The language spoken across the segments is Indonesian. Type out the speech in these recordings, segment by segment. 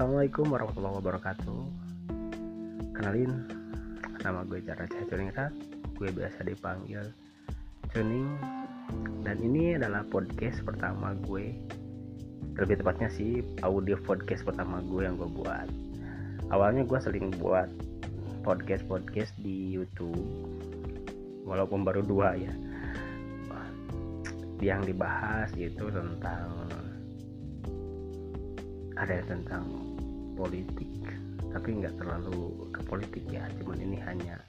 Assalamualaikum warahmatullahi wabarakatuh. Kenalin Nama gue Cahaya Cuningrat Gue biasa dipanggil Cuning Dan ini adalah podcast pertama gue. Lebih tepatnya sih audio podcast pertama gue yang gue buat. Awalnya gue sering buat podcast-podcast di Youtube. Walaupun baru dua ya. Yang dibahas itu tentang ada tentang politik. Tapi nggak terlalu ke politik ya cuman ini hanya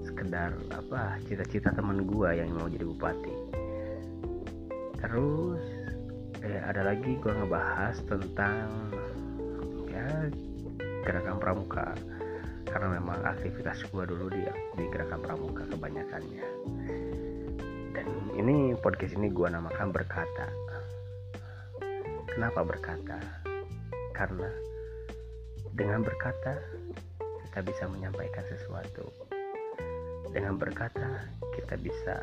sekedar apa cita-cita teman gua yang mau jadi bupati. Terus eh, ada lagi gua ngebahas tentang ya gerakan pramuka. Karena memang aktivitas gua dulu di di gerakan pramuka kebanyakannya. Dan ini podcast ini gua namakan berkata. Kenapa berkata? Karena dengan berkata kita bisa menyampaikan sesuatu. Dengan berkata kita bisa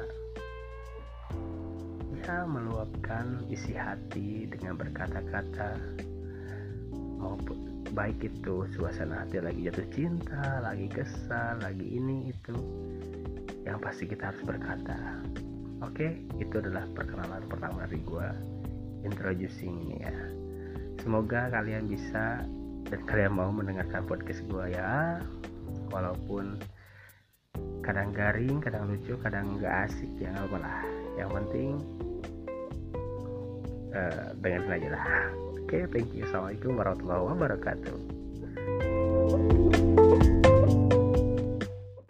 ya meluapkan isi hati dengan berkata-kata. Maupun baik itu suasana hati lagi jatuh cinta lagi kesal lagi ini itu yang pasti kita harus berkata. Oke itu adalah perkenalan pertama dari gua. Introducing ini ya. Semoga kalian bisa dan kalian mau mendengarkan podcast gue ya. Walaupun kadang garing kadang lucu kadang nggak asik ya nggak apa lah. Yang penting uh, dengerin aja lah. Oke okay, thank you. Assalamualaikum warahmatullahi wabarakatuh